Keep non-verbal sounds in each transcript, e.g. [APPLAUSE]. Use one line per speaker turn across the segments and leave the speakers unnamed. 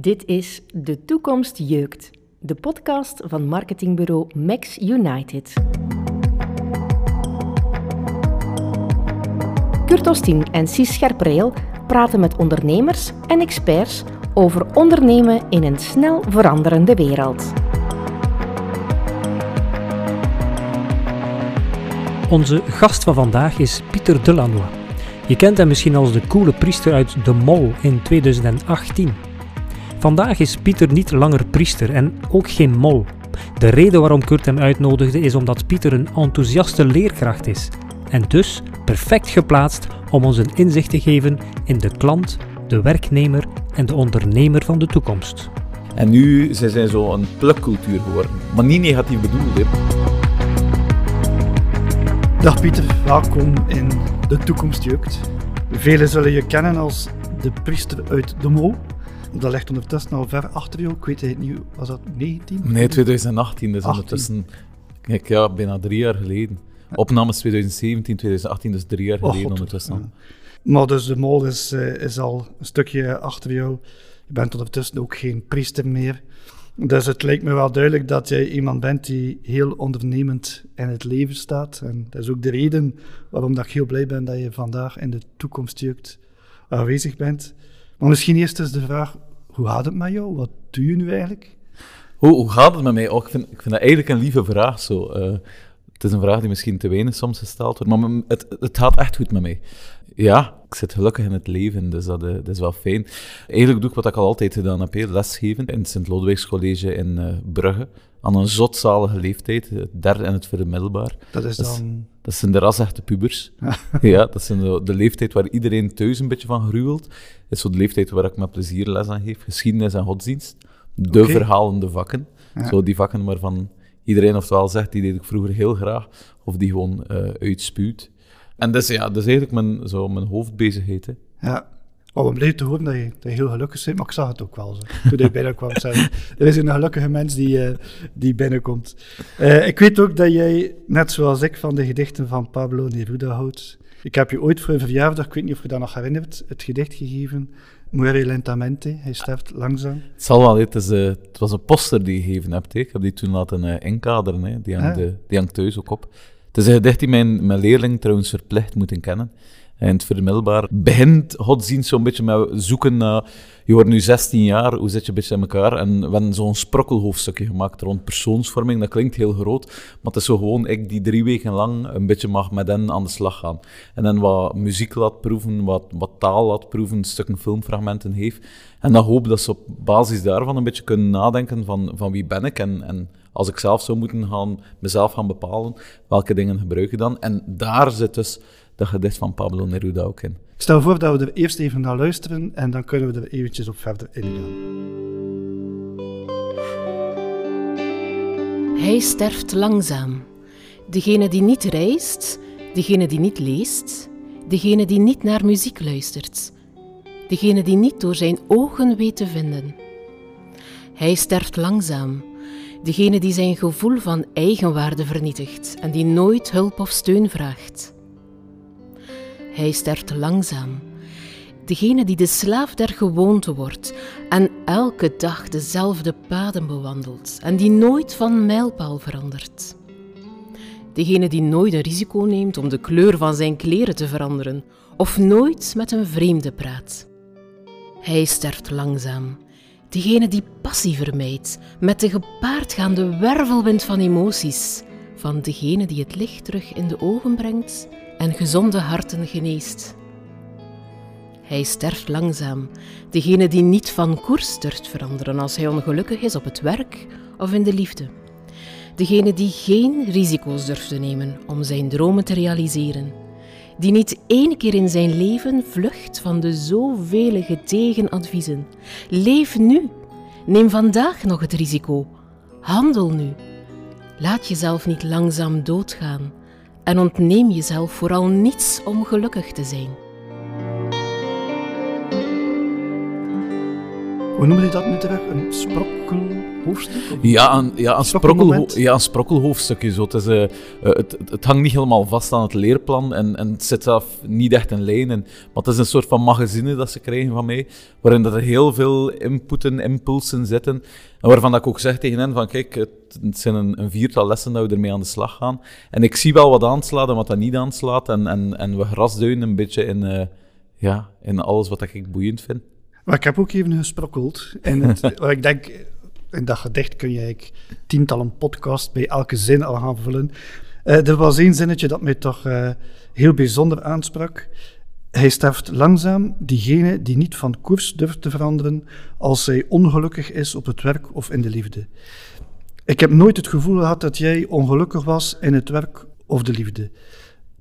Dit is De Toekomst Jeukt, de podcast van marketingbureau Max United. Kurt Ostien en Cies Scherpreel praten met ondernemers en experts over ondernemen in een snel veranderende wereld.
Onze gast van vandaag is Pieter Delannoy. Je kent hem misschien als de coole priester uit De Mol in 2018. Vandaag is Pieter niet langer priester en ook geen mol. De reden waarom Kurt hem uitnodigde is omdat Pieter een enthousiaste leerkracht is en dus perfect geplaatst om ons een inzicht te geven in de klant, de werknemer en de ondernemer van de toekomst.
En nu zijn zij zo een plukcultuur geworden, maar niet negatief bedoeld. Hè.
Dag Pieter, welkom in De Toekomst Jeukt. Velen zullen je kennen als de priester uit de Mol. Dat ligt ondertussen al ver achter jou. Ik weet het niet, was dat 19?
Nee, 2018, dus
18.
ondertussen, kijk, ja, bijna drie jaar geleden. Opnames 2017, 2018, dus drie jaar
Oh,
geleden
God.
ondertussen.
Ja. Maar dus de Mol is, eh, is al een stukje achter jou. Je bent ondertussen ook geen priester meer. Dus het lijkt me wel duidelijk dat jij iemand bent die heel ondernemend in het leven staat. En dat is ook de reden waarom dat ik heel blij ben dat je vandaag in de toekomst Jeukt aanwezig bent. Maar misschien eerst eens de vraag, hoe gaat het met jou? Wat doe je nu eigenlijk?
Hoe, hoe gaat het met mij? Oh, ik, vind, dat eigenlijk een lieve vraag. Zo. Eh, het is een vraag die misschien te weinig soms gesteld wordt, maar het, het gaat echt goed met mij. Ja, ik zit gelukkig in het leven, dus dat, eh, dat is wel fijn. Eigenlijk doe ik wat ik al altijd gedaan heb, lesgeven in het Sint-Lodewijks College in eh, Brugge. Aan een zotzalige leeftijd, het derde en het vierde middelbaar.
Dat is dan...
Dat zijn de rasechte pubers. [LAUGHS] ja, dat zijn de, de leeftijd waar iedereen thuis een beetje van gruwelt. Dat is zo de leeftijd waar ik met plezier les aan geef. Geschiedenis en godsdienst. De verhalende vakken.
Ja.
Zo die vakken waarvan iedereen oftewel zegt, die deed ik vroeger heel graag. Of die gewoon eh, uitspuwt. En dus ja, dat is eigenlijk mijn, zo mijn hoofdbezigheid. Hè.
Ja. Oh, ik ben blij te horen dat je, dat je heel gelukkig bent, maar ik zag het ook wel zo. Toen ik [LAUGHS] binnenkwam, zei er is een gelukkige mens die, eh, die binnenkomt. Eh, ik weet ook dat jij, net zoals ik, van de gedichten van Pablo Neruda houdt. Ik heb je ooit voor een verjaardag, ik weet niet of je dat nog herinnert, het gedicht gegeven, Muere lentamente, hij sterft langzaam.
Het zal wel, het, is, het was een poster die je gegeven hebt. Ik heb die toen laten eh, inkaderen. Hè. Die, hangt,
Ah.
eh, die hangt thuis ook op. Het is een gedicht die mijn, mijn leerling trouwens verplicht moeten kennen. En het middelbaar begint godsdienst zo'n beetje met zoeken naar... Je wordt nu 16 jaar, hoe zit je een beetje in elkaar? En we hebben zo'n sprokkelhoofdstukje gemaakt rond persoonsvorming. Dat klinkt heel groot, maar het is zo gewoon ik die drie weken lang een beetje mag met hen aan de slag gaan. En dan wat muziek laat proeven, wat, wat taal laat proeven, stukken filmfragmenten heeft. En dan hoop dat ze op basis daarvan een beetje kunnen nadenken van, van wie ben ik en, en als ik zelf zou moeten gaan, mezelf gaan bepalen, welke dingen gebruik ik dan? En daar zit dus dat gedicht van Pablo Neruda ook in.
Ik stel voor dat we er eerst even naar luisteren en dan kunnen we er eventjes op verder ingaan.
Hij sterft langzaam. Degene die niet reist, degene die niet leest, degene die niet naar muziek luistert, degene die niet door zijn ogen weet te vinden. Hij sterft langzaam. Degene die zijn gevoel van eigenwaarde vernietigt en die nooit hulp of steun vraagt. Hij sterft langzaam. Degene die de slaaf der gewoonte wordt en elke dag dezelfde paden bewandelt en die nooit van mijlpaal verandert. Degene die nooit een risico neemt om de kleur van zijn kleren te veranderen of nooit met een vreemde praat. Hij sterft langzaam. Degene die passie vermijdt met de gepaardgaande wervelwind van emoties, van degene die het licht terug in de ogen brengt en gezonde harten geneest. Hij sterft langzaam, degene die niet van koers durft veranderen als hij ongelukkig is op het werk of in de liefde. Degene die geen risico's durft te nemen om zijn dromen te realiseren. Die niet één keer in zijn leven vlucht van de zoveel gedegen adviezen. Leef nu. Neem vandaag nog het risico. Handel nu. Laat jezelf niet langzaam doodgaan en ontneem jezelf vooral niets om gelukkig te zijn.
Hoe noem je dat nu terug? Een sprokkelhoofdstuk? Of?
Ja, een, ja, een, sprokkelho
Sprokkelmoment?
ja, een sprokkelhoofdstukje. Zo. Het, is, eh, eh, het, het, hangt niet helemaal vast aan het leerplan en, en het zit zelf niet echt in lijn. Maar het is een soort van magazine dat ze krijgen van mij, waarin dat er heel veel inputen, impulsen zitten. En waarvan dat ik ook zeg tegen hen van kijk, het, het zijn een, een viertal lessen dat we ermee aan de slag gaan. En ik zie wel wat aanslaat en wat dat niet aanslaat. En, en, en we grasduinen een beetje in, eh, ja, in alles wat ik boeiend vind.
Maar ik heb ook even gesprokkeld. En het, [LAUGHS] ik denk, in dat gedicht kun je eigenlijk tientallen podcasts bij elke zin al gaan vullen. Eh, er was één zinnetje dat mij toch eh, heel bijzonder aansprak. Hij sterft langzaam, diegene die niet van koers durft te veranderen als zij ongelukkig is op het werk of in de liefde. Ik heb nooit het gevoel gehad dat jij ongelukkig was in het werk of de liefde.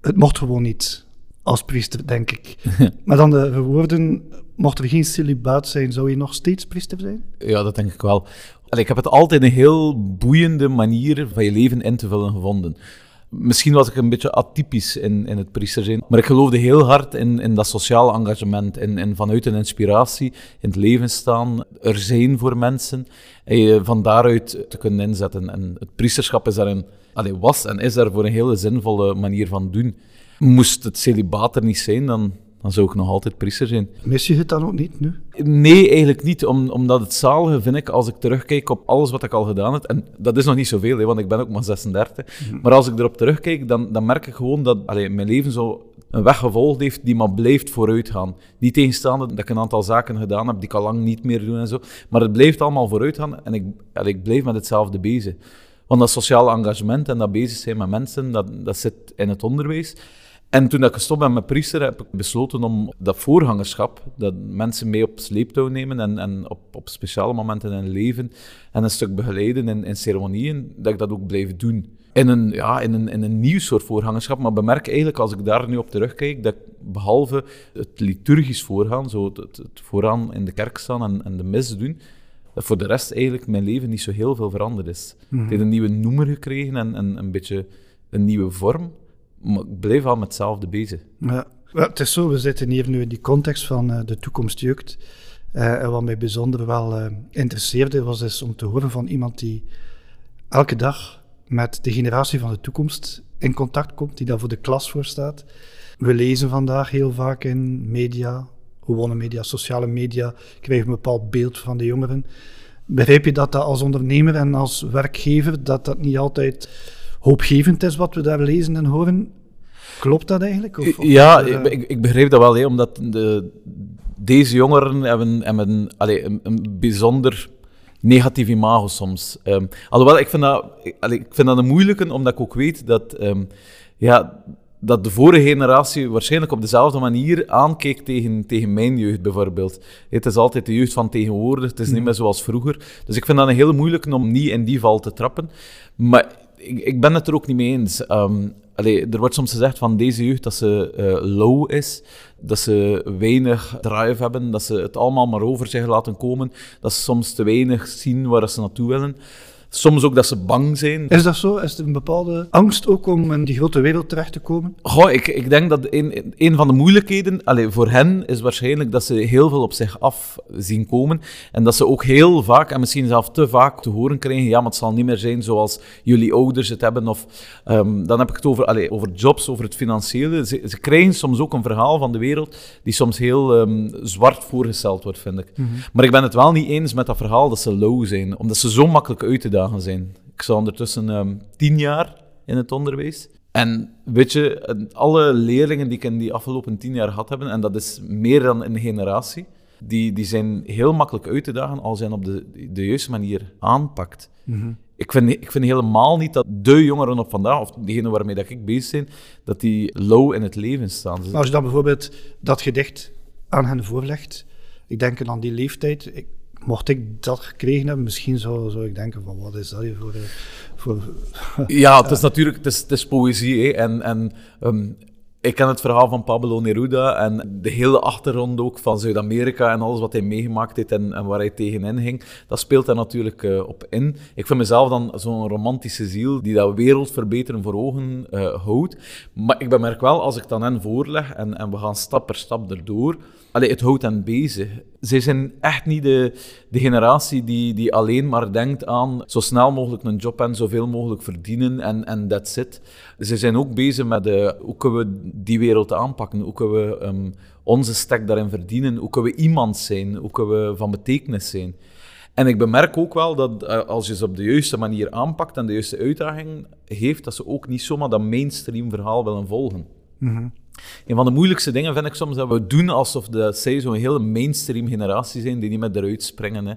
Het mocht gewoon niet, als priester, denk ik. [LAUGHS] maar dan de woorden, mocht er geen celibaat zijn, zou je nog steeds priester zijn?
Ja, dat denk ik wel. Allee, ik heb het altijd een heel boeiende manier van je leven in te vullen gevonden. Misschien was ik een beetje atypisch in, in het priester zijn, maar ik geloofde heel hard in, in dat sociale engagement, in, in vanuit een inspiratie in het leven staan, er zijn voor mensen en je van daaruit te kunnen inzetten. En het priesterschap is daar een, was en is daar voor een hele zinvolle manier van doen. Moest het celibaat er niet zijn, dan, dan zou ik nog altijd priester zijn.
Mis je het dan ook niet nu?
Nee, eigenlijk niet. Om, omdat het zalige vind ik, als ik terugkijk op alles wat ik al gedaan heb, en dat is nog niet zoveel, hè, want ik ben ook maar 36, maar als ik erop terugkijk, dan, dan merk ik gewoon dat allee, mijn leven zo een weg gevolgd heeft die maar blijft vooruitgaan. Niet tegenstaande dat ik een aantal zaken gedaan heb die ik al lang niet meer doe en zo, maar het blijft allemaal vooruitgaan en ik, allee, ik blijf met hetzelfde bezig. Want dat sociale engagement en dat bezig zijn met mensen, dat, dat zit in het onderwijs. En toen ik gestopt ben met priester, heb ik besloten om dat voorgangerschap, dat mensen mee op sleeptouw nemen en, en op, op speciale momenten in hun leven en een stuk begeleiden in, in ceremonieën, dat ik dat ook blijf doen. In een, ja, in, een, in een nieuw soort voorgangerschap, maar bemerk eigenlijk als ik daar nu op terugkijk, dat ik behalve het liturgisch voorgaan, zo het, het, vooraan in de kerk staan en, en de mis doen, dat voor de rest eigenlijk mijn leven niet zo heel veel veranderd is. Het heeft een nieuwe noemer gekregen en, en een beetje een nieuwe vorm. Ik blijf al met hetzelfde bezig.
Ja. Het is zo, we zitten hier nu in die context van eh, de toekomst jeugd. Eh, en wat mij bijzonder wel eh, interesseerde, was dus om te horen van iemand die elke dag met de generatie van de toekomst in contact komt, die daar voor de klas voor staat. We lezen vandaag heel vaak in media, gewone media, sociale media, krijgen een bepaald beeld van de jongeren. Begrijp je dat dat als ondernemer en als werkgever, dat dat niet altijd hoopgevend is wat we daar lezen en horen? Klopt dat eigenlijk? Of, of
ja, ik, ik, ik begreep dat wel, hè, omdat de, deze jongeren hebben, hebben allee, een, een bijzonder negatief imago soms. Ehm, alhoewel, ik vind, dat, ik, allee, ik vind dat een moeilijke, omdat ik ook weet dat, ehm, ja, dat de vorige generatie waarschijnlijk op dezelfde manier aankeek tegen, tegen mijn jeugd bijvoorbeeld. Het is altijd de jeugd van tegenwoordig, het is niet meer zoals vroeger. Dus ik vind dat een hele moeilijke om niet in die val te trappen. Maar ik, ik ben het er ook niet mee eens. Allee, er wordt soms gezegd van deze jeugd dat ze eh, low is, dat ze weinig drive hebben, dat ze het allemaal maar over zich laten komen, dat ze soms te weinig zien waar ze naartoe willen. Soms ook dat ze bang zijn.
Is dat zo? Is er een bepaalde angst ook om in die grote wereld terecht te komen?
Goh, ik, ik denk dat een, een van de moeilijkheden allee, voor hen is waarschijnlijk dat ze heel veel op zich af zien komen. En dat ze ook heel vaak, en misschien zelfs te vaak, te horen krijgen: ja, maar het zal niet meer zijn zoals jullie ouders het hebben. Of um, dan heb ik het over, allee, over jobs, over het financiële. Ze, ze, krijgen soms ook een verhaal van de wereld die soms heel um, zwart voorgesteld wordt, vind ik. Mm -hmm. Maar ik ben het wel niet eens met dat verhaal dat ze low zijn, omdat ze zo makkelijk uit te zijn. Ik sta ondertussen um, tien jaar in het onderwijs. En weet je, alle leerlingen die ik in die afgelopen tien jaar gehad hebben, en dat is meer dan een generatie, die, die zijn heel makkelijk uit te dagen als je hen op de, de juiste manier aanpakt. Mm -hmm. ik, vind, ik vind helemaal niet dat de jongeren op vandaag, of degenen waarmee dat ik bezig ben, dat die low in het leven staan.
Maar als je dan bijvoorbeeld dat gedicht aan hen voorlegt, ik denk aan die leeftijd, ik, mocht ik dat gekregen hebben, misschien zou, zou ik denken van wat is dat hier voor... voor
ja, het [LAUGHS] is natuurlijk het is, het is poëzie hè? en, en um, Ik ken het verhaal van Pablo Neruda en de hele achtergrond ook van Zuid-Amerika en alles wat hij meegemaakt heeft en, en waar hij tegenin ging. Dat speelt daar natuurlijk uh, op in. Ik vind mezelf dan zo'n romantische ziel die dat wereldverbeteren voor ogen uh, houdt. Maar ik bemerk wel, als ik dan hen voorleg en, en we gaan stap per stap erdoor, allee, het houdt hen bezig. Zij zijn echt niet de, de generatie die, die alleen maar denkt aan zo snel mogelijk een job en zoveel mogelijk verdienen en, en that's it. Ze zijn ook bezig met uh, hoe kunnen we die wereld aanpakken, hoe kunnen we um, onze stek daarin verdienen, hoe kunnen we iemand zijn, hoe kunnen we van betekenis zijn. En ik bemerk ook wel dat uh, als je ze op de juiste manier aanpakt en de juiste uitdaging geeft, dat ze ook niet zomaar dat mainstream verhaal willen volgen. Mm. Een van de moeilijkste dingen vind ik soms dat we doen alsof de, zij zo'n hele mainstream generatie zijn die niet meer eruit springen. Hè.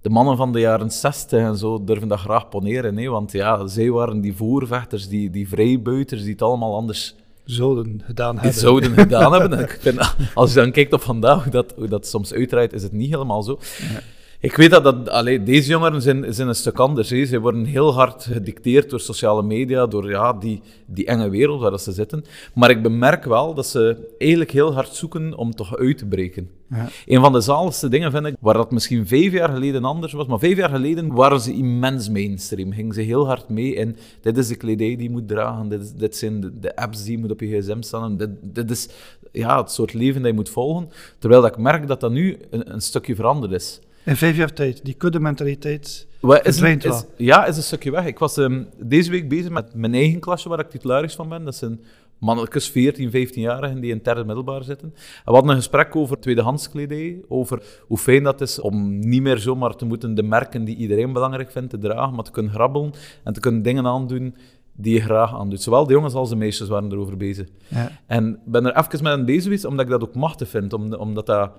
De mannen van de jaren 60 en zo durven dat graag poneren, hè, want ja, zij waren die voorvechters, die, die vrijbuiters die het allemaal anders
zouden gedaan
die
hebben.
zouden gedaan hebben. [LAUGHS] Als je dan kijkt op vandaag, hoe dat, hoe dat soms uitdraait, is het niet helemaal zo. Ja. Ik weet dat, dat allee, deze jongeren zijn, zijn een stuk anders. Hè. Ze worden heel hard gedicteerd door sociale media, door ja, die, die enge wereld waar ze zitten. Maar ik bemerk wel dat ze eigenlijk heel hard zoeken om toch uit te breken. Ja. Een van de zaligste dingen vind ik, waar dat misschien vijf jaar geleden anders was, maar vijf jaar geleden waren ze immens mainstream. Gingen ze heel hard mee in, dit is de kledij die je moet dragen, dit, is, dit zijn de, de, apps die je moet op je gsm staan, dit, dit is ja, het soort leven dat je moet volgen. Terwijl dat ik merk dat dat nu een, een stukje veranderd is.
In vijf jaar tijd, die kudde-mentaliteit
is, is, Ja, is een stukje weg. Ik was um, deze week bezig met mijn eigen klasje, waar ik titularis van ben. Dat zijn mannetjes 14, 15-jarigen die in derde middelbaar zitten. En we hadden een gesprek over tweedehands kledij, over hoe fijn dat is om niet meer zomaar te moeten de merken die iedereen belangrijk vindt te dragen, maar te kunnen grabbelen en te kunnen dingen aandoen die je graag aandoet. Zowel de jongens als de meisjes waren erover bezig. Ja. En ben er even met hen bezig geweest, omdat ik dat ook machtig vind, omdat dat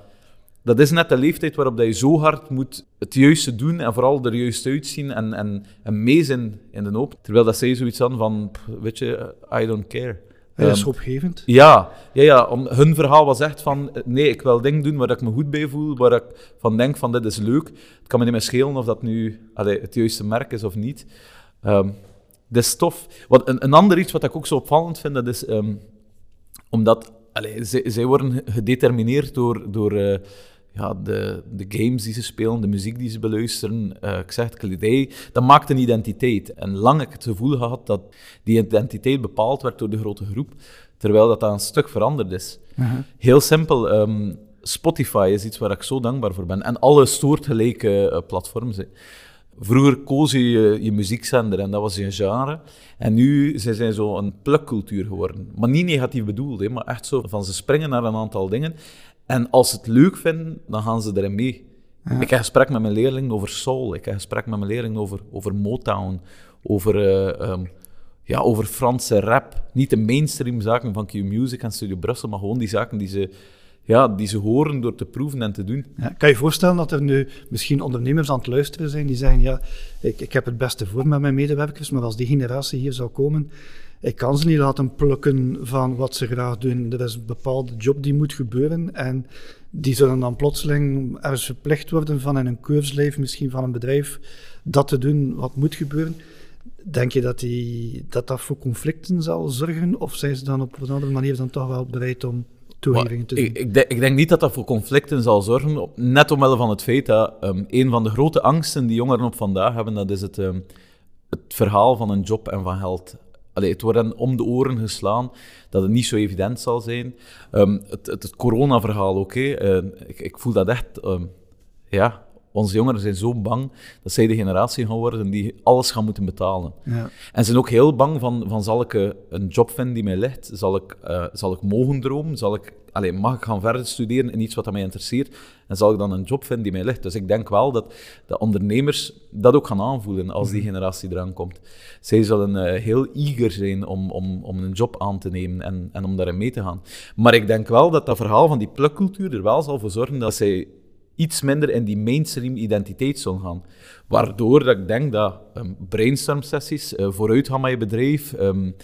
dat is net de leeftijd waarop dat je zo hard moet het juiste doen en vooral er juist uitzien en, en, en mee zijn in de hoop. Terwijl dat zij zoiets hadden van, weet je, I don't care.
Dat is um, opgevend.
Ja, ja, ja om, hun verhaal was echt van, nee, ik wil dingen doen waar ik me goed bij voel, waar ik van denk van, dit is leuk. Het kan me niet meer schelen of dat nu allee, het juiste merk is of niet. Um, dat is tof. Wat, een, een ander iets wat ik ook zo opvallend vind, dat is um, omdat allee, zij, zij worden gedetermineerd door... door uh, ja, de, de games die ze spelen, de muziek die ze beluisteren, uh, ik zeg het, kledij, dat maakt een identiteit. En lang heb ik het gevoel gehad dat die identiteit bepaald werd door de grote groep, terwijl dat, dat een stuk veranderd is. Uh -huh. Heel simpel, um, Spotify is iets waar ik zo dankbaar voor ben. En alle soortgelijke uh, platforms. Hè. Vroeger koos je, je je muziekzender en dat was je genre. En nu zijn ze zo een plukcultuur geworden. Maar niet negatief bedoeld, hè, maar echt zo van ze springen naar een aantal dingen. En als ze het leuk vinden, dan gaan ze erin mee. Ja. Ik heb gesprek met mijn leerlingen over soul. Ik heb gesprek met mijn leerlingen over, over Motown. Over, uh, um, ja, over Franse rap. Niet de mainstream zaken van Q-Music en Studio Brussel, maar gewoon die zaken die ze, ja, die ze horen door te proeven en te doen.
Ja, kan je voorstellen dat er nu misschien ondernemers aan het luisteren zijn die zeggen, ja, ik, ik heb het beste voor met mijn medewerkers, maar als die generatie hier zou komen, ik kan ze niet laten plukken van wat ze graag doen. Er is een bepaalde job die moet gebeuren en die zullen dan plotseling ergens verplicht worden van in een keurslijf, misschien van een bedrijf, dat te doen wat moet gebeuren. Denk je dat, die, dat dat voor conflicten zal zorgen of zijn ze dan op een andere manier dan toch wel bereid om toegevingen te doen?
Ik, ik, denk, ik, denk, niet dat dat voor conflicten zal zorgen, net omwille van het feit dat um, een van de grote angsten die jongeren op vandaag hebben, dat is het, um, het verhaal van een job en van geld allee, het wordt hen om de oren geslaan dat het niet zo evident zal zijn. Um, het, het, het corona-verhaal ook, uh, ik, ik, voel dat echt... Um, ja, onze jongeren zijn zo bang dat zij de generatie gaan worden die alles gaan moeten betalen. Ja. En ze zijn ook heel bang van, van zal ik een job vinden die mij ligt? Zal ik, uh, zal ik mogen dromen? Zal ik, allez, mag ik gaan verder studeren in iets wat mij interesseert? En zal ik dan een job vinden die mij ligt? Dus ik denk wel dat de ondernemers dat ook gaan aanvoelen als die mhm. generatie eraan komt. Zij zullen uh, heel eager zijn om, om, om een job aan te nemen en, en om daarin mee te gaan. Maar ik denk wel dat dat verhaal van die plukcultuur er wel zal voor zorgen dat zij iets minder in die mainstream identiteit zullen gaan. Waardoor dat ik denk dat um, brainstorm sessies, uh, vooruit gaan met je bedrijf, um,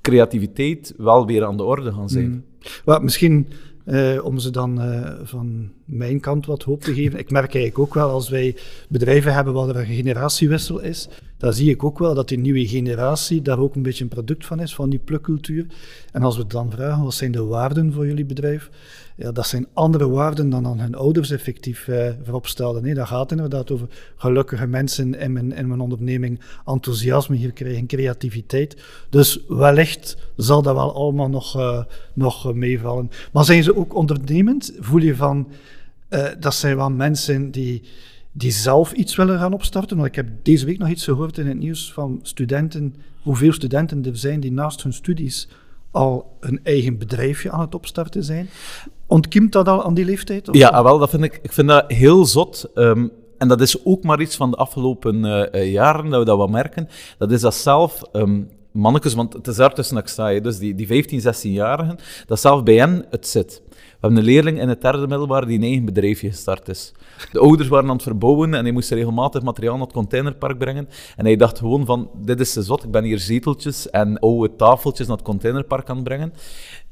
creativiteit wel weer aan de orde gaan zijn.
Mm. Well, misschien uh, om ze dan uh, van mijn kant wat hoop te geven. Ik merk eigenlijk ook wel als wij bedrijven hebben waar er een generatiewissel is, dan zie ik ook wel dat die nieuwe generatie daar ook een beetje een product van is, van die plukcultuur. En als we dan vragen, wat zijn de waarden voor jullie bedrijf? Ja, dat zijn andere waarden dan aan hun ouders effectief eh, voorop. Nee, dat gaat inderdaad over gelukkige mensen in mijn, in mijn onderneming, enthousiasme hier krijgen, creativiteit. Dus wellicht zal dat wel allemaal nog, uh, nog meevallen. Maar zijn ze ook ondernemend? Voel je van, uh, dat zijn wel mensen die die zelf iets willen gaan opstarten. Want ik heb deze week nog iets gehoord in het nieuws van studenten, hoeveel studenten er zijn die naast hun studies al een eigen bedrijfje aan het opstarten zijn. Ontkiemt dat al aan die leeftijd?
Of? Ja, wel, dat vind ik, ik vind dat heel zot. Um, en dat is ook maar iets van de afgelopen uh, jaren dat we dat wat merken. Dat is dat zelf um, mannetjes, want het is daar tussen ik sta, dus die, die 15, 16-jarigen, dat zelf bij hen het zit. We hebben een leerling in het derde middelbaar die een eigen bedrijfje gestart is. De ouders waren aan het verbouwen en hij moest regelmatig materiaal naar het containerpark brengen. En hij dacht gewoon van, dit is te zot, ik ben hier zeteltjes en oude tafeltjes naar het containerpark aan brengen.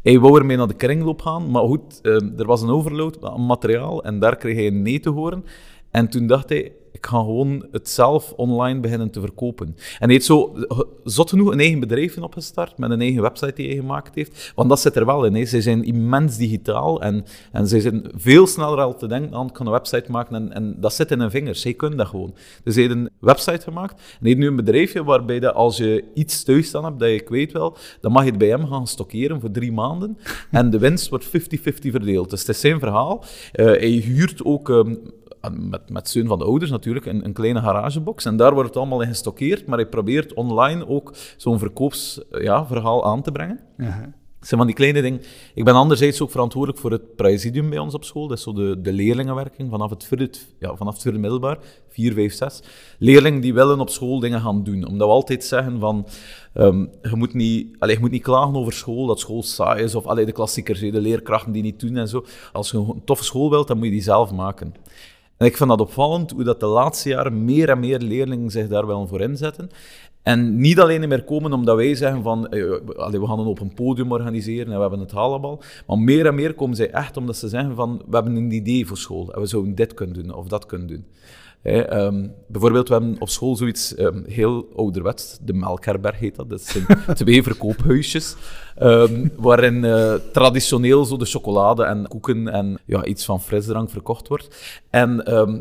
Hij wou ermee naar de kringloop gaan, maar goed, eh, er was een overload aan materiaal en daar kreeg hij een nee te horen. En toen dacht hij, ik ga gewoon het zelf online beginnen te verkopen. En hij heeft zo zot genoeg een eigen bedrijf opgestart, met een eigen website die hij gemaakt heeft. Want dat zit er wel in. Hè. Zij zijn immens digitaal en, en zij zijn veel sneller al te denken aan, ik kan een website maken en, en dat zit in hun vingers. Zij kunnen dat gewoon. Dus hij heeft een website gemaakt en hij heeft nu een bedrijfje waarbij dat als je iets thuis staan hebt dat je kwijt wil, dan mag je het bij hem gaan stockeren voor drie maanden [LAUGHS] en de winst wordt 50-50 verdeeld. Dus het is zijn verhaal. Uh, hij huurt ook um, met, met steun van de ouders natuurlijk, een, een, kleine garagebox. En daar wordt het allemaal in gestockeerd, maar hij probeert online ook zo'n verkoopsverhaal ja, aan te brengen. Het zijn van die kleine dingen. Ik ben anderzijds ook verantwoordelijk voor het presidium bij ons op school. Dat is zo de, de leerlingenwerking vanaf het, vierde, ja, vanaf het vierde middelbaar, 4, 5, 6. Leerlingen die willen op school dingen gaan doen. Omdat we altijd zeggen van, um, je, moet niet, allez, je moet niet klagen over school, dat school saai is. Of allez, de klassiekers, de leerkrachten die niet doen en zo. Als je een toffe school wilt, dan moet je die zelf maken. En ik vind dat opvallend hoe dat de laatste jaren meer en meer leerlingen zich daar wel voor inzetten. En niet alleen meer komen omdat wij zeggen van eh, we gaan een open podium organiseren en we hebben het haalbal. Maar meer en meer komen zij echt omdat ze zeggen van we hebben een idee voor school en we zouden dit kunnen doen of dat kunnen doen. Um, bijvoorbeeld, we hebben op school zoiets um, heel ouderwets, de Melkherberg heet dat. Dat zijn [LAUGHS] twee verkoophuisjes, um, waarin uh, traditioneel zo de chocolade en koeken en ja, iets van frisdrank verkocht wordt. En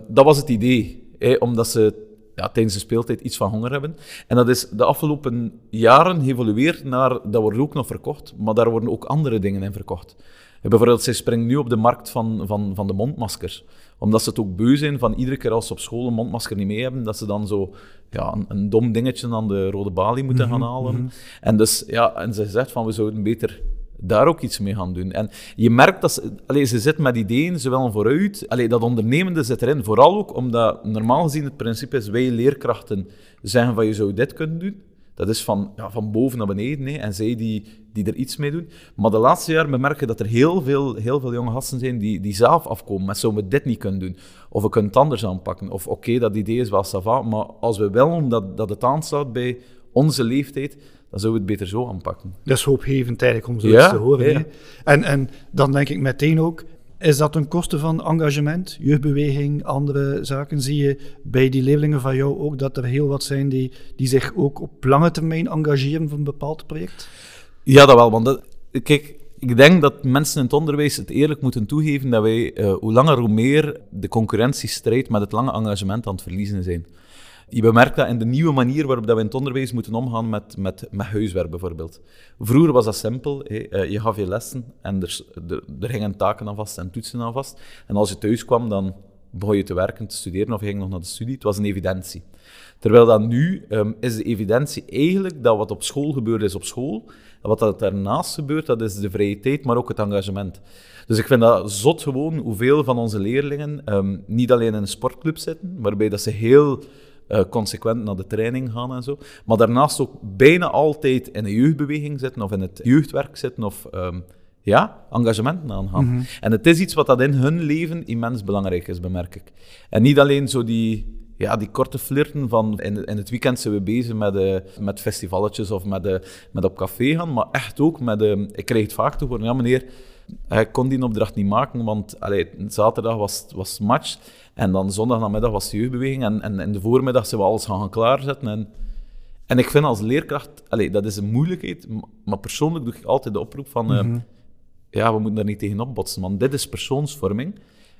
dat was het idee, omdat ze ja, tijdens de speeltijd iets van honger hebben. En dat is de afgelopen jaren geëvolueerd naar, dat wordt ook nog verkocht, maar daar worden ook andere dingen in verkocht. bijvoorbeeld, zij springen nu op de markt van, van, van de mondmaskers omdat ze het ook beu zijn van iedere keer als ze op school een mondmasker niet mee hebben, dat ze dan zo ja, een, een dom dingetje aan de rode balie moeten gaan mhm, halen. Mhm. En dus ja, en ze zegt van we zouden beter daar ook iets mee gaan doen. En je merkt dat ze, allez, ze zit met ideeën, ze willen vooruit. Allez, dat ondernemende zit erin, vooral ook omdat normaal gezien het principe is, wij leerkrachten zeggen van je zou dit kunnen doen. Dat is van, ja, van boven naar beneden. Hè. En zij die, die er iets mee doen. Maar de laatste jaren merken dat er heel veel, heel veel jonge gasten zijn die, die zelf afkomen. Met zouden we dit niet kunnen doen? Of we kunnen het anders aanpakken. Of oké, dat idee is wel sava, maar als we willen dat, dat het aansluit bij onze leeftijd, dan zouden we het beter zo aanpakken.
Dat is hoopgevend eigenlijk om zoiets te horen. Ja. En, en dan denk ik meteen ook, is dat een kosten van engagement, jeugdbeweging, andere zaken? Zie je bij die leerlingen van jou ook dat er heel wat zijn die, die zich ook op lange termijn engageren voor een bepaald project?
Ja, dat wel. Want kijk, ik denk dat mensen in het onderwijs het eerlijk moeten toegeven dat wij uh, hoe langer hoe meer de concurrentiestrijd met het lange engagement aan het verliezen zijn. Je bemerkt dat in de nieuwe manier waarop dat we in het onderwijs moeten omgaan met, met, met huiswerk bijvoorbeeld. Vroeger was dat simpel. Eh, je gaf je lessen en er, er, gingen taken aan vast en toetsen aan vast. En als je thuis kwam, dan begon je te werken, te studeren of je ging nog naar de studie. Het was een evidentie. Terwijl dat nu um, is de evidentie eigenlijk dat wat op school gebeurt, is op school. En wat dat daarnaast gebeurt, dat is de vrije tijd, maar ook het engagement. Dus ik vind dat zot gewoon hoeveel van onze leerlingen um, niet alleen in een sportclub zitten, waarbij dat ze heel uh, consequent naar de training gaan en zo. Maar daarnaast ook bijna altijd in een jeugdbeweging zitten of in het jeugdwerk zitten of um, ja, engagementen aangaan. Mm En het is iets wat dat in hun leven immens belangrijk is, bemerk ik. En niet alleen zo die, ja, die korte flirten van in, in het weekend zijn we bezig met, uh, met festivaletjes of met, uh, met op café gaan, maar echt ook met, uh, ik krijg het vaak te horen, ja meneer, Hij kon die opdracht niet maken, want allee, zaterdag was, was match. En dan zondagnamiddag was de jeugdbeweging. En, en in de voormiddag zijn we alles gaan klaarzetten. En, en ik vind als leerkracht, allee, dat is een moeilijkheid. Maar persoonlijk doe ik altijd de oproep van... eh,
Mhm.
ja, we moeten daar niet tegen opbotsen. Want dit is persoonsvorming.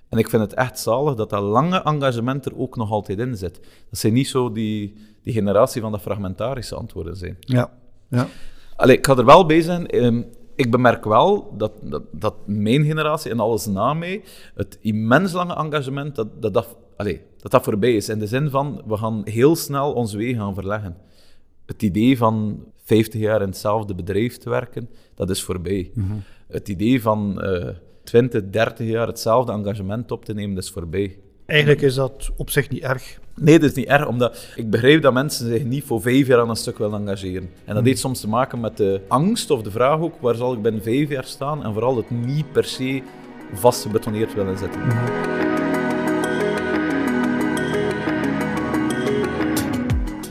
En ik vind het echt zalig dat dat lange engagement er ook nog altijd in zit. Dat zijn niet zo die, die generatie van de fragmentarische antwoorden zijn.
Ja, ja.
Allee, ik ga er wel bij zijn. ehm, ik bemerk wel dat, dat, dat mijn generatie en alles na mij, het immens lange engagement, dat dat, dat, dat dat voorbij is. In de zin van, we gaan heel snel ons weg gaan verleggen. Het idee van 50 jaar in hetzelfde bedrijf te werken, dat is voorbij. Het idee van eh 20, 30 jaar hetzelfde engagement op te nemen, dat is voorbij.
Eigenlijk is dat op zich niet erg.
Nee, dat is niet erg, omdat ik begrijp dat mensen zich niet voor vijf jaar aan een stuk willen engageren. En dat heeft soms te maken met de angst of de vraag ook, waar zal ik binnen vijf jaar staan? En vooral het niet per se vast gebetoneerd willen zitten.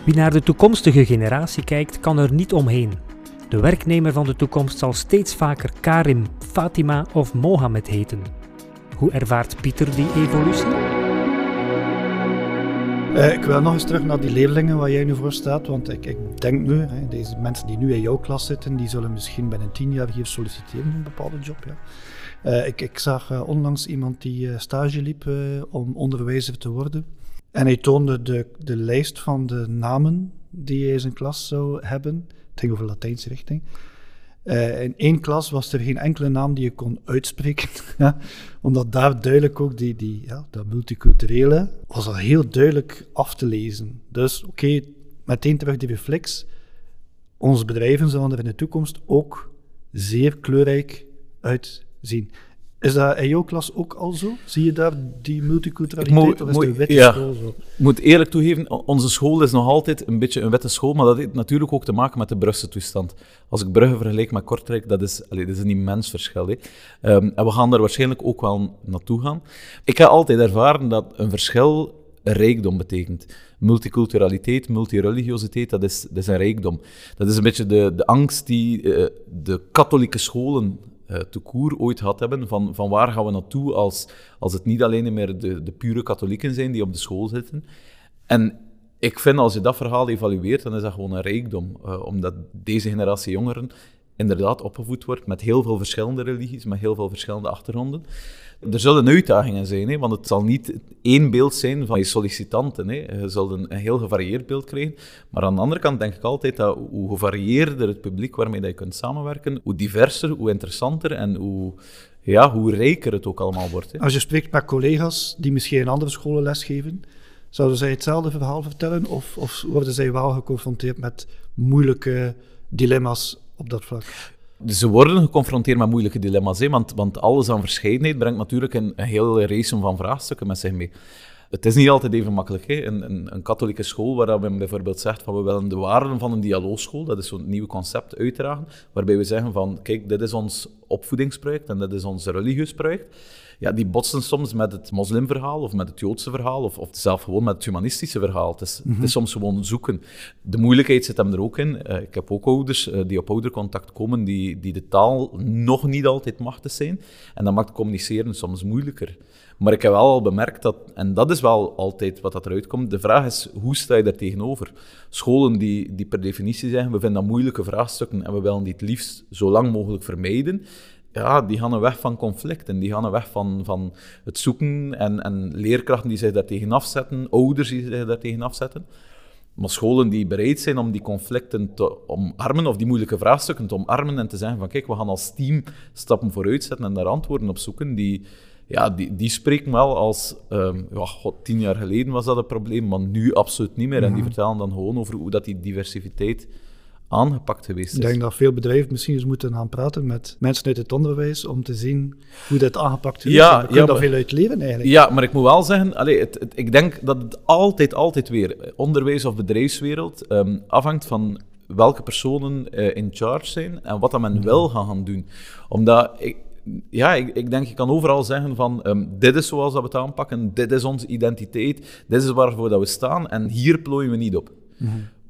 Wie naar de toekomstige generatie kijkt, kan er niet omheen. De werknemer van de toekomst zal steeds vaker Karim, Fatima of Mohammed heten. Hoe ervaart Pieter die evolutie?
Eh, ik wil nog eens terug naar die leerlingen waar jij nu voor staat. Want ik, ik denk nu, hè, deze mensen die nu in jouw klas zitten, die zullen misschien binnen tien jaar hier solliciteren een bepaalde job. Ja. Eh, ik, ik zag eh, onlangs iemand die stage liep om onderwijzer te worden. En hij toonde de, de lijst van de namen die hij in zijn klas zou hebben. Het ging over Latijnse richting. Eh, in één klas was er geen enkele naam die je kon uitspreken. [LAUGHS] ja, omdat daar duidelijk ook die, die, ja, dat multiculturele was al heel duidelijk af te lezen. Dus oké, meteen terug die reflex. Onze bedrijven zullen er in de toekomst ook zeer kleurrijk uitzien. Is dat in jouw klas ook al zo? Zie je daar die multiculturaliteit
moet-
of is
moet-
de witte
ja.
school zo?
Ik moet eerlijk toegeven, onze school is nog altijd een beetje een witte school, maar dat heeft natuurlijk ook te maken met de Brugse toestand. Als ik Brugge vergelijk met Kortrijk, dat is, dat is een immens verschil. Hè. Ehm, en we gaan daar waarschijnlijk ook wel naartoe gaan. Ik heb altijd ervaren dat een verschil een rijkdom betekent. Multiculturaliteit, multireligiositeit, dat is, dat is een rijkdom. Dat is een beetje de, de angst die eh, de katholieke scholen eh te koer ooit had hebben, van, van waar gaan we naartoe als, als het niet alleen meer de, de pure katholieken zijn die op de school zitten. En ik vind, als je dat verhaal evalueert, dan is dat gewoon een rijkdom. eh, omdat deze generatie jongeren inderdaad opgevoed wordt met heel veel verschillende religies, met heel veel verschillende achtergronden. Er zullen uitdagingen zijn, hè, want het zal niet één beeld zijn van je sollicitanten. Hè. Je zult een, een heel gevarieerd beeld krijgen. Maar aan de andere kant denk ik altijd dat hoe gevarieerder het publiek waarmee je kunt samenwerken, hoe diverser, hoe interessanter en hoe, ja, hoe rijker het ook allemaal wordt. Hè.
Als je spreekt met collega's die misschien in andere scholen lesgeven, zouden zij hetzelfde verhaal vertellen? Of, of worden zij wel geconfronteerd met moeilijke dilemma's op dat vlak?
Ze worden geconfronteerd met moeilijke dilemma's, hè, want, want alles aan verscheidenheid brengt natuurlijk een, een hele race van vraagstukken met zich mee. Het is niet altijd even makkelijk. Hè. Een, een, een katholieke school waar men bijvoorbeeld zegt van we willen de waarden van een dialoogschool, dat is zo'n nieuw concept, uitdragen, waarbij we zeggen van kijk, dit is ons opvoedingsproject en dit is ons religieus project. Ja, die botsen soms met het moslimverhaal of met het Joodse verhaal of, of zelf gewoon met het humanistische verhaal. Het is, het is soms gewoon zoeken. De moeilijkheid zit hem er ook in. Eh, ik heb ook ouders eh, die op oudercontact komen die, die de taal nog niet altijd machtig zijn. En dat maakt communiceren soms moeilijker. Maar ik heb wel al bemerkt dat, en dat is wel altijd wat dat eruit komt, de vraag is, hoe sta je daar tegenover? Scholen die, die per definitie zeggen, we vinden dat moeilijke vraagstukken en we willen die het liefst zo lang mogelijk vermijden, ja, die gaan weg van conflicten, die gaan weg van, van het zoeken en, en leerkrachten die zich daar tegen afzetten, ouders die zich daar tegen afzetten. Maar scholen die bereid zijn om die conflicten te omarmen, of die moeilijke vraagstukken te omarmen en te zeggen van kijk, we gaan als team stappen vooruit zetten en daar antwoorden op zoeken, die, ja, die, die spreken wel als, ehm, ja, god, tien jaar geleden was dat een probleem, maar nu absoluut niet meer. En die vertellen dan gewoon over hoe dat die diversiteit aangepakt geweest is.
Ik denk dat veel bedrijven misschien eens moeten gaan praten met mensen uit het onderwijs om te zien hoe dat aangepakt is.
Ja,
En we
ja,
daar veel uit leren eigenlijk.
Ja, maar ik moet wel zeggen, allee, het, het- ik denk dat het altijd, altijd weer, onderwijs of bedrijfswereld, ehm, afhangt van welke personen eh, in charge zijn en wat dat men wil gaan, gaan doen. Omdat, ik, ja, ik, ik denk, je kan overal zeggen van, ehm, dit is zoals dat we het aanpakken, dit is onze identiteit, dit is waarvoor dat we staan en hier plooien we niet op.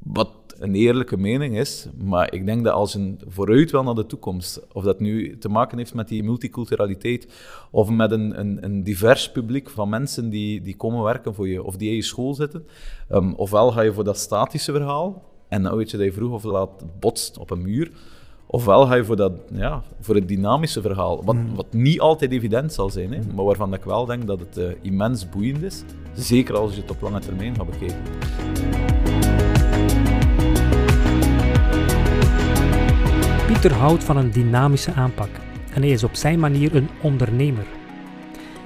Wat een eerlijke mening is. Maar ik denk dat als een vooruit wil naar de toekomst, of dat nu te maken heeft met die multiculturaliteit, of met een, een, een divers publiek van mensen die, die komen werken voor je, of die in je school zitten, um, ofwel ga je voor dat statische verhaal, en dan weet je dat je vroeg of laat botst op een muur, Ofwel ga je voor, dat, ja, voor het dynamische verhaal, wat, mm. wat niet altijd evident zal zijn, hè, maar waarvan ik wel denk dat het uh, immens boeiend is. Zeker als je het op lange termijn gaat bekijken.
Pieter houdt van een dynamische aanpak en hij is op zijn manier een ondernemer.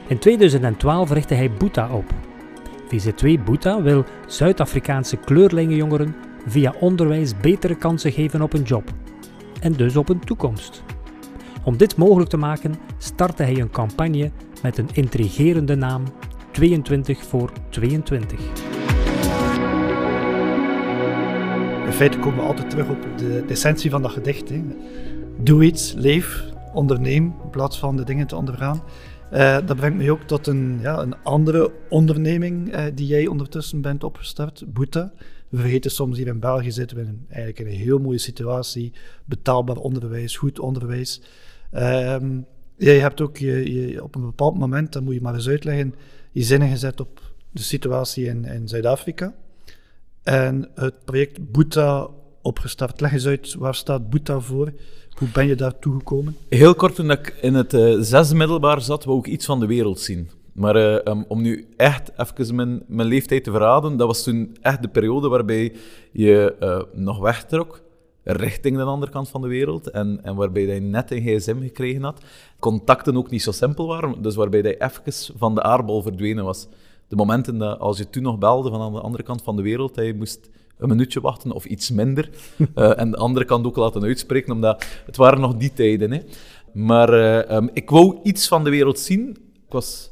In 2012 richtte hij Boeta op. VZ2 Boeta wil Zuid-Afrikaanse kleurlingenjongeren via onderwijs betere kansen geven op een job en dus op een toekomst. Om dit mogelijk te maken startte hij een campagne met een intrigerende naam 22 voor 22.
Feite komen we altijd terug op de, essentie van dat gedicht. Hè. Doe iets, leef, onderneem, in plaats van de dingen te ondergaan. Uh, dat brengt mij ook tot een, ja, een andere onderneming uh, die jij ondertussen bent opgestart, Boeta. We vergeten soms hier in België zitten we in, eigenlijk in een heel mooie situatie. Betaalbaar onderwijs, goed onderwijs. Um, jij hebt ook je, je, op een bepaald moment, dat moet je maar eens uitleggen, je zinnen gezet op de situatie in, in Zuid-Afrika. En het project Boeta opgestart. Leg eens uit, waar staat Boeta voor? Hoe ben je daartoe gekomen?
Heel kort, toen ik in het uh, zesde middelbaar zat, wou ik iets van de wereld zien. Maar uh, um, om nu echt even mijn, mijn leeftijd te verraden, dat was toen echt de periode waarbij je uh, nog wegtrok richting de andere kant van de wereld en, en waarbij je net een gsm gekregen had. Contacten ook niet zo simpel waren, dus waarbij je even van de aardbol verdwenen was. De momenten dat, als je toen nog belde van aan de andere kant van de wereld, dat je moest een minuutje wachten of iets minder. uh, [LAUGHS] en de andere kant ook laten uitspreken, omdat het waren nog die tijden. Hè. Maar uh, um, ik wou iets van de wereld zien. Ik was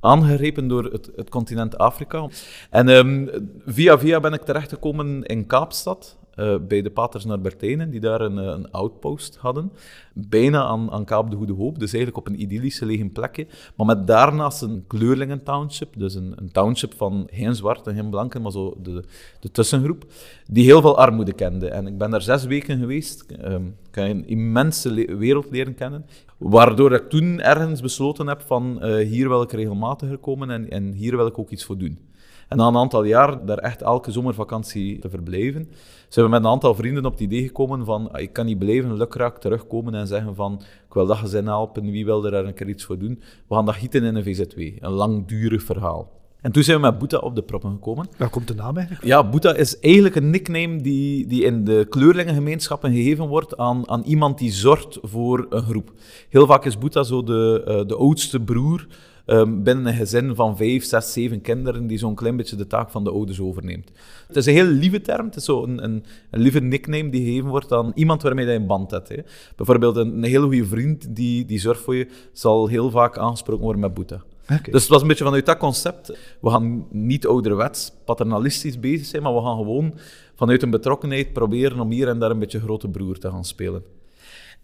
aangegrepen door het, het continent Afrika. En um, via via ben ik terechtgekomen in Kaapstad. Uh, bij de Paters naar Bertijnen, die daar een, een outpost hadden. Bijna aan, aan Kaap de Goede Hoop, dus eigenlijk op een idyllische lege plekje. Maar met daarnaast een kleurlingen township, dus een, een township van geen zwart en geen blanken, maar zo de, de tussengroep, die heel veel armoede kende. En ik ben daar zes weken geweest, um, ik heb een immense wereld leren kennen. Waardoor ik toen ergens besloten heb van uh, hier wil ik regelmatiger komen en, en hier wil ik ook iets voor doen. En na een aantal jaar daar echt elke zomervakantie te verblijven, zijn we met een aantal vrienden op het idee gekomen van ah, ik kan niet blijven lukraak terugkomen en zeggen van ik wil dat gezin helpen, wie wil er daar een keer iets voor doen. We gaan dat gieten in een VZW, een langdurig verhaal. En toen zijn we met Boeta op de proppen gekomen.
Waar komt de naam eigenlijk?
Ja, Boeta is eigenlijk een nickname die, die in de kleurlingengemeenschappen gegeven wordt aan, aan iemand die zorgt voor een groep. Heel vaak is Boeta zo de, uh, de oudste broer um, binnen een gezin van vijf, zes, zeven kinderen die zo'n klein beetje de taak van de ouders overneemt. Het is een heel lieve term, het is zo een, een, een lieve nickname die gegeven wordt aan iemand waarmee je een band hebt. Hè. Bijvoorbeeld een, een hele goede vriend die, die zorgt voor je, zal heel vaak aangesproken worden met Boeta. Okay. Dus het was een beetje vanuit dat concept. We gaan niet ouderwets, paternalistisch bezig zijn, maar we gaan gewoon vanuit een betrokkenheid proberen om hier en daar een beetje grote broer te gaan spelen.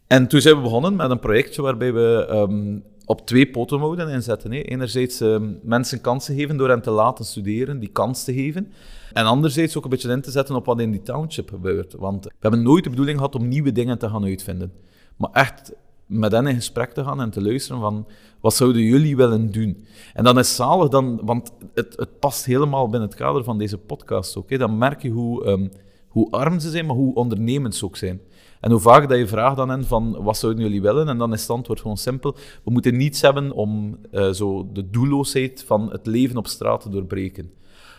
En toen zijn we begonnen met een projectje waarbij we um, op twee poten inzetten. Hè. Enerzijds um, mensen kansen geven door hen te laten studeren, die kans te geven. En anderzijds ook een beetje in te zetten op wat in die township gebeurt. Want we hebben nooit de bedoeling gehad om nieuwe dingen te gaan uitvinden. Maar echt met hen in gesprek te gaan en te luisteren van wat zouden jullie willen doen? En dan is zalig, dan, want het, het past helemaal binnen het kader van deze podcast. Hè. Dan merk je hoe, um, hoe arm ze zijn, maar hoe ondernemend ze ook zijn. En hoe vaak dat je vraagt aan hen van wat zouden jullie willen? En dan is het antwoord gewoon simpel. We moeten niets hebben om uh, zo de doelloosheid van het leven op straat te doorbreken.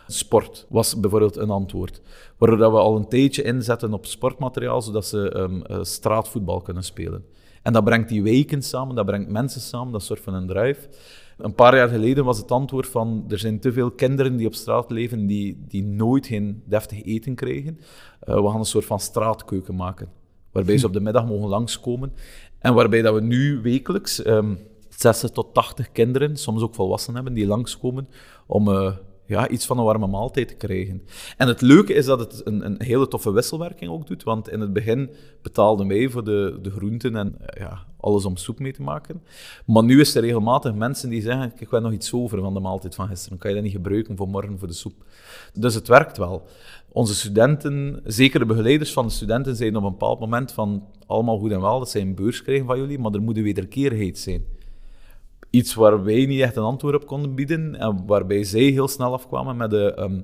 Sport was bijvoorbeeld een antwoord. Waardoor we al een tijdje inzetten op sportmateriaal, zodat ze um, uh, straatvoetbal kunnen spelen. En dat brengt die weken samen, dat brengt mensen samen, dat soort van een drive. Een paar jaar geleden was het antwoord van er zijn te veel kinderen die op straat leven die, die nooit geen deftig eten krijgen. Uh, we gaan een soort van straatkeuken maken waarbij ze op de middag mogen langskomen. En waarbij dat we nu wekelijks um, ehm, 60 tot 80 kinderen, soms ook volwassenen hebben, die langskomen om uh, ja, iets van een warme maaltijd te krijgen. En het leuke is dat het een, een hele toffe wisselwerking ook doet, want in het begin betaalden wij voor de, de groenten en eh, ja, alles om soep mee te maken. Maar nu is er regelmatig mensen die zeggen, ik heb nog iets over van de maaltijd van gisteren, kan je dat niet gebruiken voor morgen voor de soep? Dus het werkt wel. Onze studenten, zeker de begeleiders van de studenten, zeiden op een bepaald moment van allemaal goed en wel dat zij een beurs krijgen van jullie, maar er moet een wederkerigheid zijn iets waar wij niet echt een antwoord op konden bieden. En waarbij zij heel snel afkwamen met de. Um,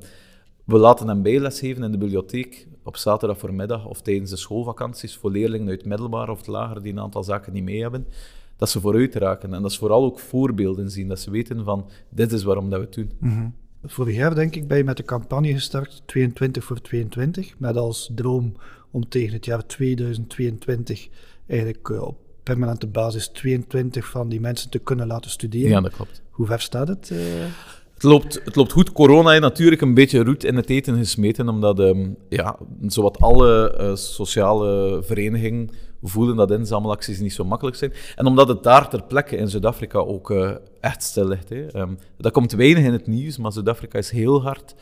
we laten hem bijles geven in de bibliotheek op zaterdag voormiddag of tijdens de schoolvakanties voor leerlingen uit het middelbaar of het lager die een aantal zaken niet mee hebben. Dat ze vooruit raken. En dat ze vooral ook voorbeelden zien. Dat ze weten van, dit is waarom dat we het doen.
Mm Vorig jaar, denk ik, ben je met de campagne gestart 22 voor 22. Met als droom om tegen het jaar 2022 eigenlijk uh, op permanente basis 22 van die mensen te kunnen laten studeren.
Ja, dat klopt.
Hoe ver staat het? Uh...
Het loopt, het loopt goed. Corona heeft natuurlijk een beetje roet in het eten gesmeten, omdat um, ja, zowat alle uh, sociale verenigingen voelen dat inzamelacties niet zo makkelijk zijn. En omdat het daar ter plekke in Zuid-Afrika ook uh, echt stil ligt. Hè. Um, dat komt weinig in het nieuws, maar Zuid-Afrika is heel hard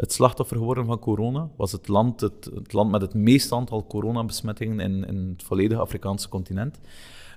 het slachtoffer geworden van corona. Was het land, het, het land met het meeste aantal coronabesmettingen in, in het volledige Afrikaanse continent.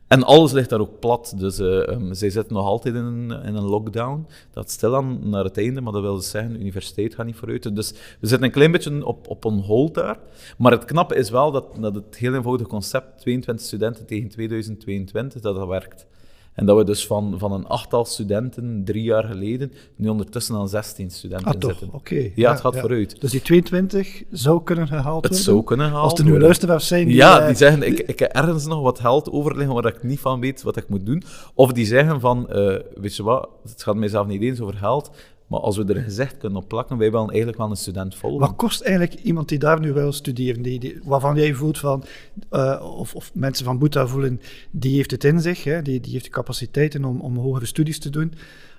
En alles ligt daar ook plat. Dus uh, zij zitten nog altijd in een, in een lockdown. Dat stilaan naar het einde, maar dat wil dus zeggen, de universiteit gaat niet vooruit. Dus we zitten een klein beetje op, op een hold daar. Maar het knappe is wel dat, dat het heel eenvoudige concept, 22 studenten tegen 2022, dat dat werkt. En dat we dus van, van een achttal studenten drie jaar geleden nu ondertussen aan 16 studenten
ah,
zitten.
Oké.
Ja, het gaat vooruit.
Dus die 22 zou kunnen gehaald worden?
Het zou kunnen gehaald
Als er nu luisteraars zijn die...
Ja, die zeggen, ik, ik heb ergens nog wat geld overliggen waar ik niet van weet wat ik moet doen. Of die zeggen van, uh, weet je wat, het gaat mijzelf niet eens over geld, maar als we er gezicht kunnen op plakken, wij willen eigenlijk wel een student volgen.
Wat kost eigenlijk iemand die daar nu wil studeren, die, die waarvan jij voelt van, uh, of, of, mensen van Boeta voelen, die heeft het in zich, hè, die, die heeft de capaciteiten om, om hogere studies te doen.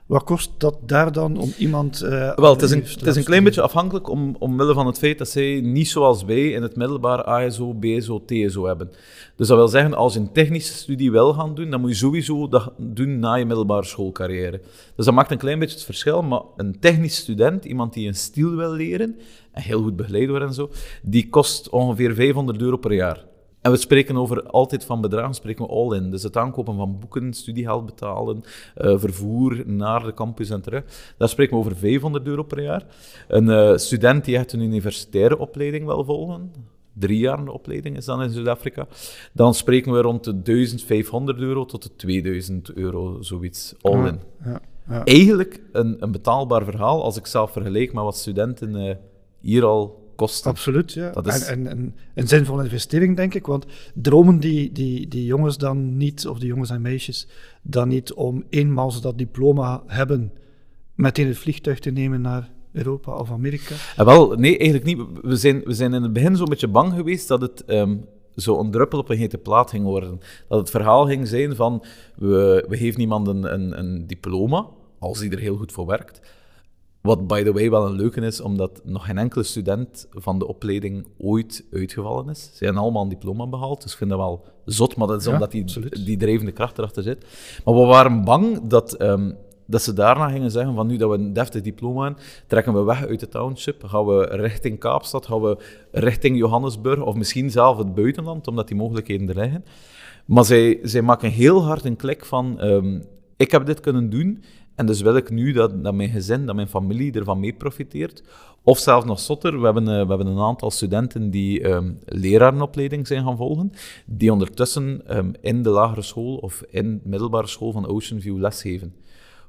Wat kost dat daar dan om iemand... Uh,
Wel, het is, een, het is een klein beetje afhankelijk om, omwille van het feit dat zij niet zoals wij in het middelbaar ASO, BSO, TSO hebben. Dus dat wil zeggen, als je een technische studie wil gaan doen, dan moet je sowieso dat doen na je middelbare schoolcarrière. Dus dat maakt een klein beetje het verschil, maar een technisch student, iemand die een stil wil leren, en heel goed begeleid wordt en zo, die kost ongeveer 500 euro per jaar. En we spreken over altijd van bedragen, spreken we all in. Dus het aankopen van boeken, studiegeld betalen, uh, vervoer naar de campus en terug. Daar spreken we over 500 euro per jaar. Een uh, student die echt een universitaire opleiding wil volgen, drie jaar opleiding is dan in Zuid-Afrika, dan spreken we rond de 1500 euro tot de 2000 euro, zoiets, all in. Ja, ja. Eigenlijk een, een betaalbaar verhaal als ik zelf vergelijk met wat studenten uh, hier al kosten.
Absoluut, ja. Dat is... en, en, een zinvolle investering, denk ik. Want dromen die, die, die jongens dan niet, of die jongens en meisjes, dan niet om eenmaal ze dat diploma hebben, meteen het vliegtuig te nemen naar Europa of Amerika?
En wel, nee, eigenlijk niet. We zijn, we zijn in het begin zo'n beetje bang geweest dat het um, zo een druppel op een hete plaat ging worden. Dat het verhaal ging zijn van, we, we geven iemand een, een, een diploma, als hij er heel goed voor werkt. Wat, by the way, wel een leuke is, omdat nog geen enkele student van de opleiding ooit uitgevallen is. Ze hebben allemaal een diploma behaald, dus ik vind dat wel zot, maar dat is omdat die, die drijvende kracht erachter zit. Maar we waren bang dat, um, dat ze daarna gingen zeggen van nu dat we een deftig diploma hebben, trekken we weg uit de township, gaan we richting Kaapstad, gaan we richting Johannesburg of misschien zelf het buitenland, omdat die mogelijkheden er liggen. Maar zij, zij maken heel hard een klik van um, ik heb dit kunnen doen en dus wil ik nu dat, dat mijn gezin, dat mijn familie ervan mee profiteert. Of zelfs nog zotter, we hebben, uh, we hebben een aantal studenten die um, lerarenopleiding zijn gaan volgen, die ondertussen um, in de lagere school of in de middelbare school van Ocean View lesgeven.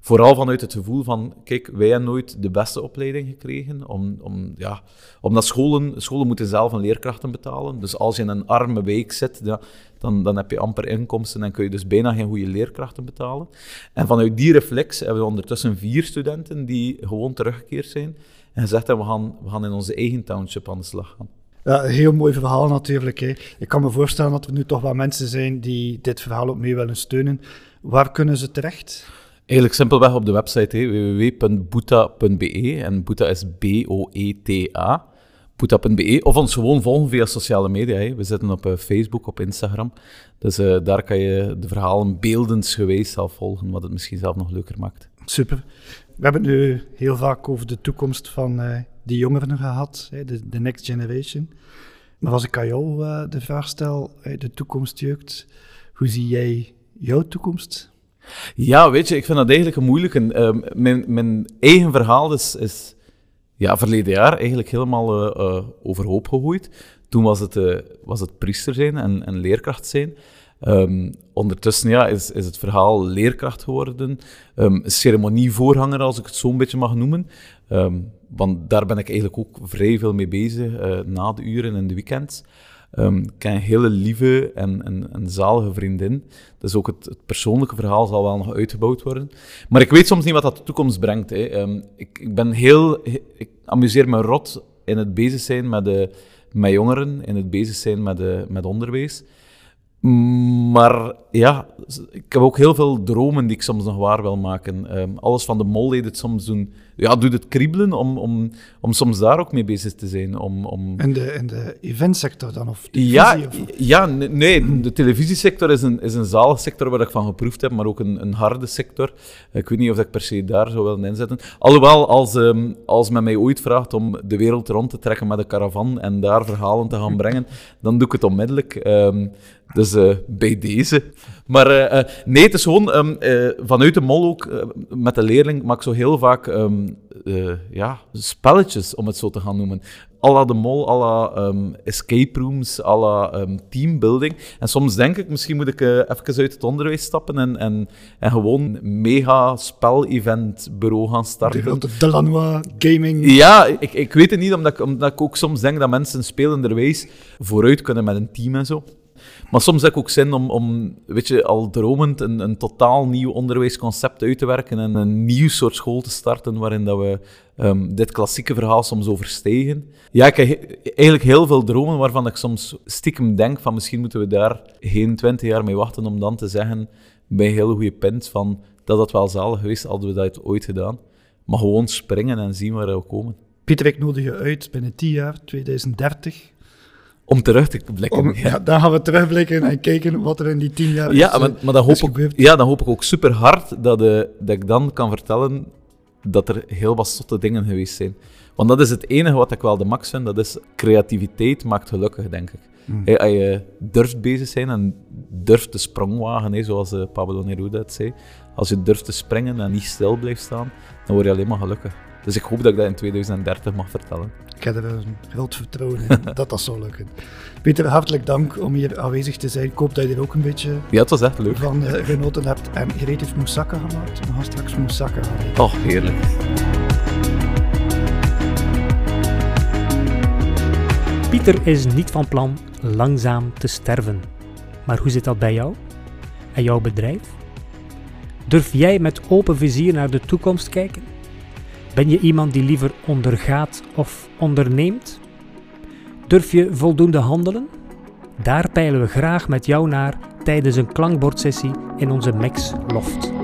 Vooral vanuit het gevoel van, kijk, wij hebben nooit de beste opleiding gekregen, om, om, ja, omdat scholen, scholen moeten zelf een leerkrachten betalen. Dus als je in een arme week zit, ja, dan, dan heb je amper inkomsten en kun je dus bijna geen goede leerkrachten betalen. En vanuit die reflex hebben we ondertussen vier studenten die gewoon teruggekeerd zijn en gezegd hebben, we gaan, we gaan in onze eigen township aan de slag gaan.
Ja, heel mooi verhaal natuurlijk. Hè. Ik kan me voorstellen dat er nu toch wel mensen zijn die dit verhaal ook mee willen steunen. Waar kunnen ze terecht?
Eigenlijk simpelweg op de website www.boeta.be en Boeta is B-O-E-T-A. Boeta.be of ons gewoon volgen via sociale media. We zitten op uh, Facebook, op Instagram. Dus uh, daar kan je de verhalen beeldensgewijs zelf volgen, wat het misschien zelf nog leuker maakt.
Super. we hebben het nu heel vaak over de toekomst van uh, die jongeren gehad, hè, de, de next generation. Maar als ik aan jou de vraag stel, de toekomst jeugd, hoe zie jij jouw toekomst?
Ja, weet je, ik vind dat eigenlijk een moeilijke. Uh, mijn, mijn eigen verhaal is, is ja, verleden jaar eigenlijk helemaal uh, overhoop gegooid. Toen was het, was het priester zijn en, leerkracht zijn. Um, ondertussen ja, is, is het verhaal leerkracht geworden. Um, ceremonievoorganger, als ik het zo een beetje mag noemen. Want daar ben ik eigenlijk ook vrij veel mee bezig, uh, na de uren en de weekends. Um, ik ken een hele lieve en, zalige vriendin. Dus ook het, het, persoonlijke verhaal zal wel nog uitgebouwd worden. Maar ik weet soms niet wat dat de toekomst brengt. Hè. ik, ik, ben heel... Ik amuseer me rot in het bezig zijn met, de, met jongeren, in het bezig zijn met, de, met onderwijs. Maar ja, ik heb ook heel veel dromen die ik soms nog waar wil maken. Um, alles van de mol deed het soms doen. Ja, doet het kriebelen om, om, om soms daar ook mee bezig te zijn. Om, om...
In, de, in de eventsector dan? Of
ja, of... ja, nee, de televisiesector is een, is een zalige sector waar ik van geproefd heb, maar ook een, een harde sector. Ik weet niet of ik per se daar zou willen inzetten. Alhoewel, als, um, als men mij ooit vraagt om de wereld rond te trekken met een caravan en daar verhalen te gaan [LAUGHS] brengen, dan doe ik het onmiddellijk. Um, dus uh, bij deze. Maar uh, uh, nee, het is gewoon um, vanuit de mol ook met de leerling maak ik zo heel vaak um, ja, spelletjes, om het zo te gaan noemen. Alla de mol, alla um, escape rooms, alla um, teambuilding. En soms denk ik, misschien moet ik even uit het onderwijs stappen en, en, en gewoon een mega spel-event bureau gaan starten.
De Delanois Gaming.
Ja, ik, ik weet het niet, omdat ik, omdat ik ook soms denk dat mensen spelenderwijs vooruit kunnen met een team en zo. Maar soms heb ik ook zin om, om weet je, al dromend een, een totaal nieuw onderwijsconcept uit te werken en een nieuw soort school te starten waarin dat we um, dit klassieke verhaal soms overstegen. Ja, ik heb eigenlijk heel veel dromen waarvan ik soms stiekem denk van misschien moeten we daar geen twintig jaar mee wachten om dan te zeggen bij een hele goede punt van dat dat wel zalig geweest hadden we dat ooit gedaan. Maar gewoon springen en zien waar we komen.
Pieter, ik nodig je uit binnen 10 jaar, 2030,
om terug te blikken.
ja. dan gaan we terugblikken en kijken wat er in die tien jaar
ja,
is,
maar, maar dan hoop ik, Ja, dan hoop ik ook super hard dat, uh, dat ik dan kan vertellen dat er heel wat zotte dingen geweest zijn. Want dat is het enige wat ik wel de max vind, dat is creativiteit maakt gelukkig, denk ik. Mm. Hey, als je durft bezig zijn en durft te sprongwagen, hey, zoals uh, Pablo Neruda het zei. Als je durft te springen en niet stil blijft staan, dan word je alleen maar gelukkig. Dus ik hoop dat ik dat in 2030 mag vertellen.
Ik heb er een groot vertrouwen in [LAUGHS] dat dat zal lukken. Peter, hartelijk dank om hier aanwezig te zijn. Ik hoop dat je er ook een beetje
ja, het was echt leuk.
van uh, genoten hebt. En Gereed heeft moussaka gemaakt. We gaan straks moussaka
gaan Oh, heerlijk.
Pieter is niet van plan langzaam te sterven. Maar hoe zit dat bij jou? En jouw bedrijf? Durf jij met open vizier naar de toekomst kijken? Ben je iemand die liever ondergaat of onderneemt? Durf je voldoende handelen? Daar peilen we graag met jou naar tijdens een klankbordsessie in onze Max Loft.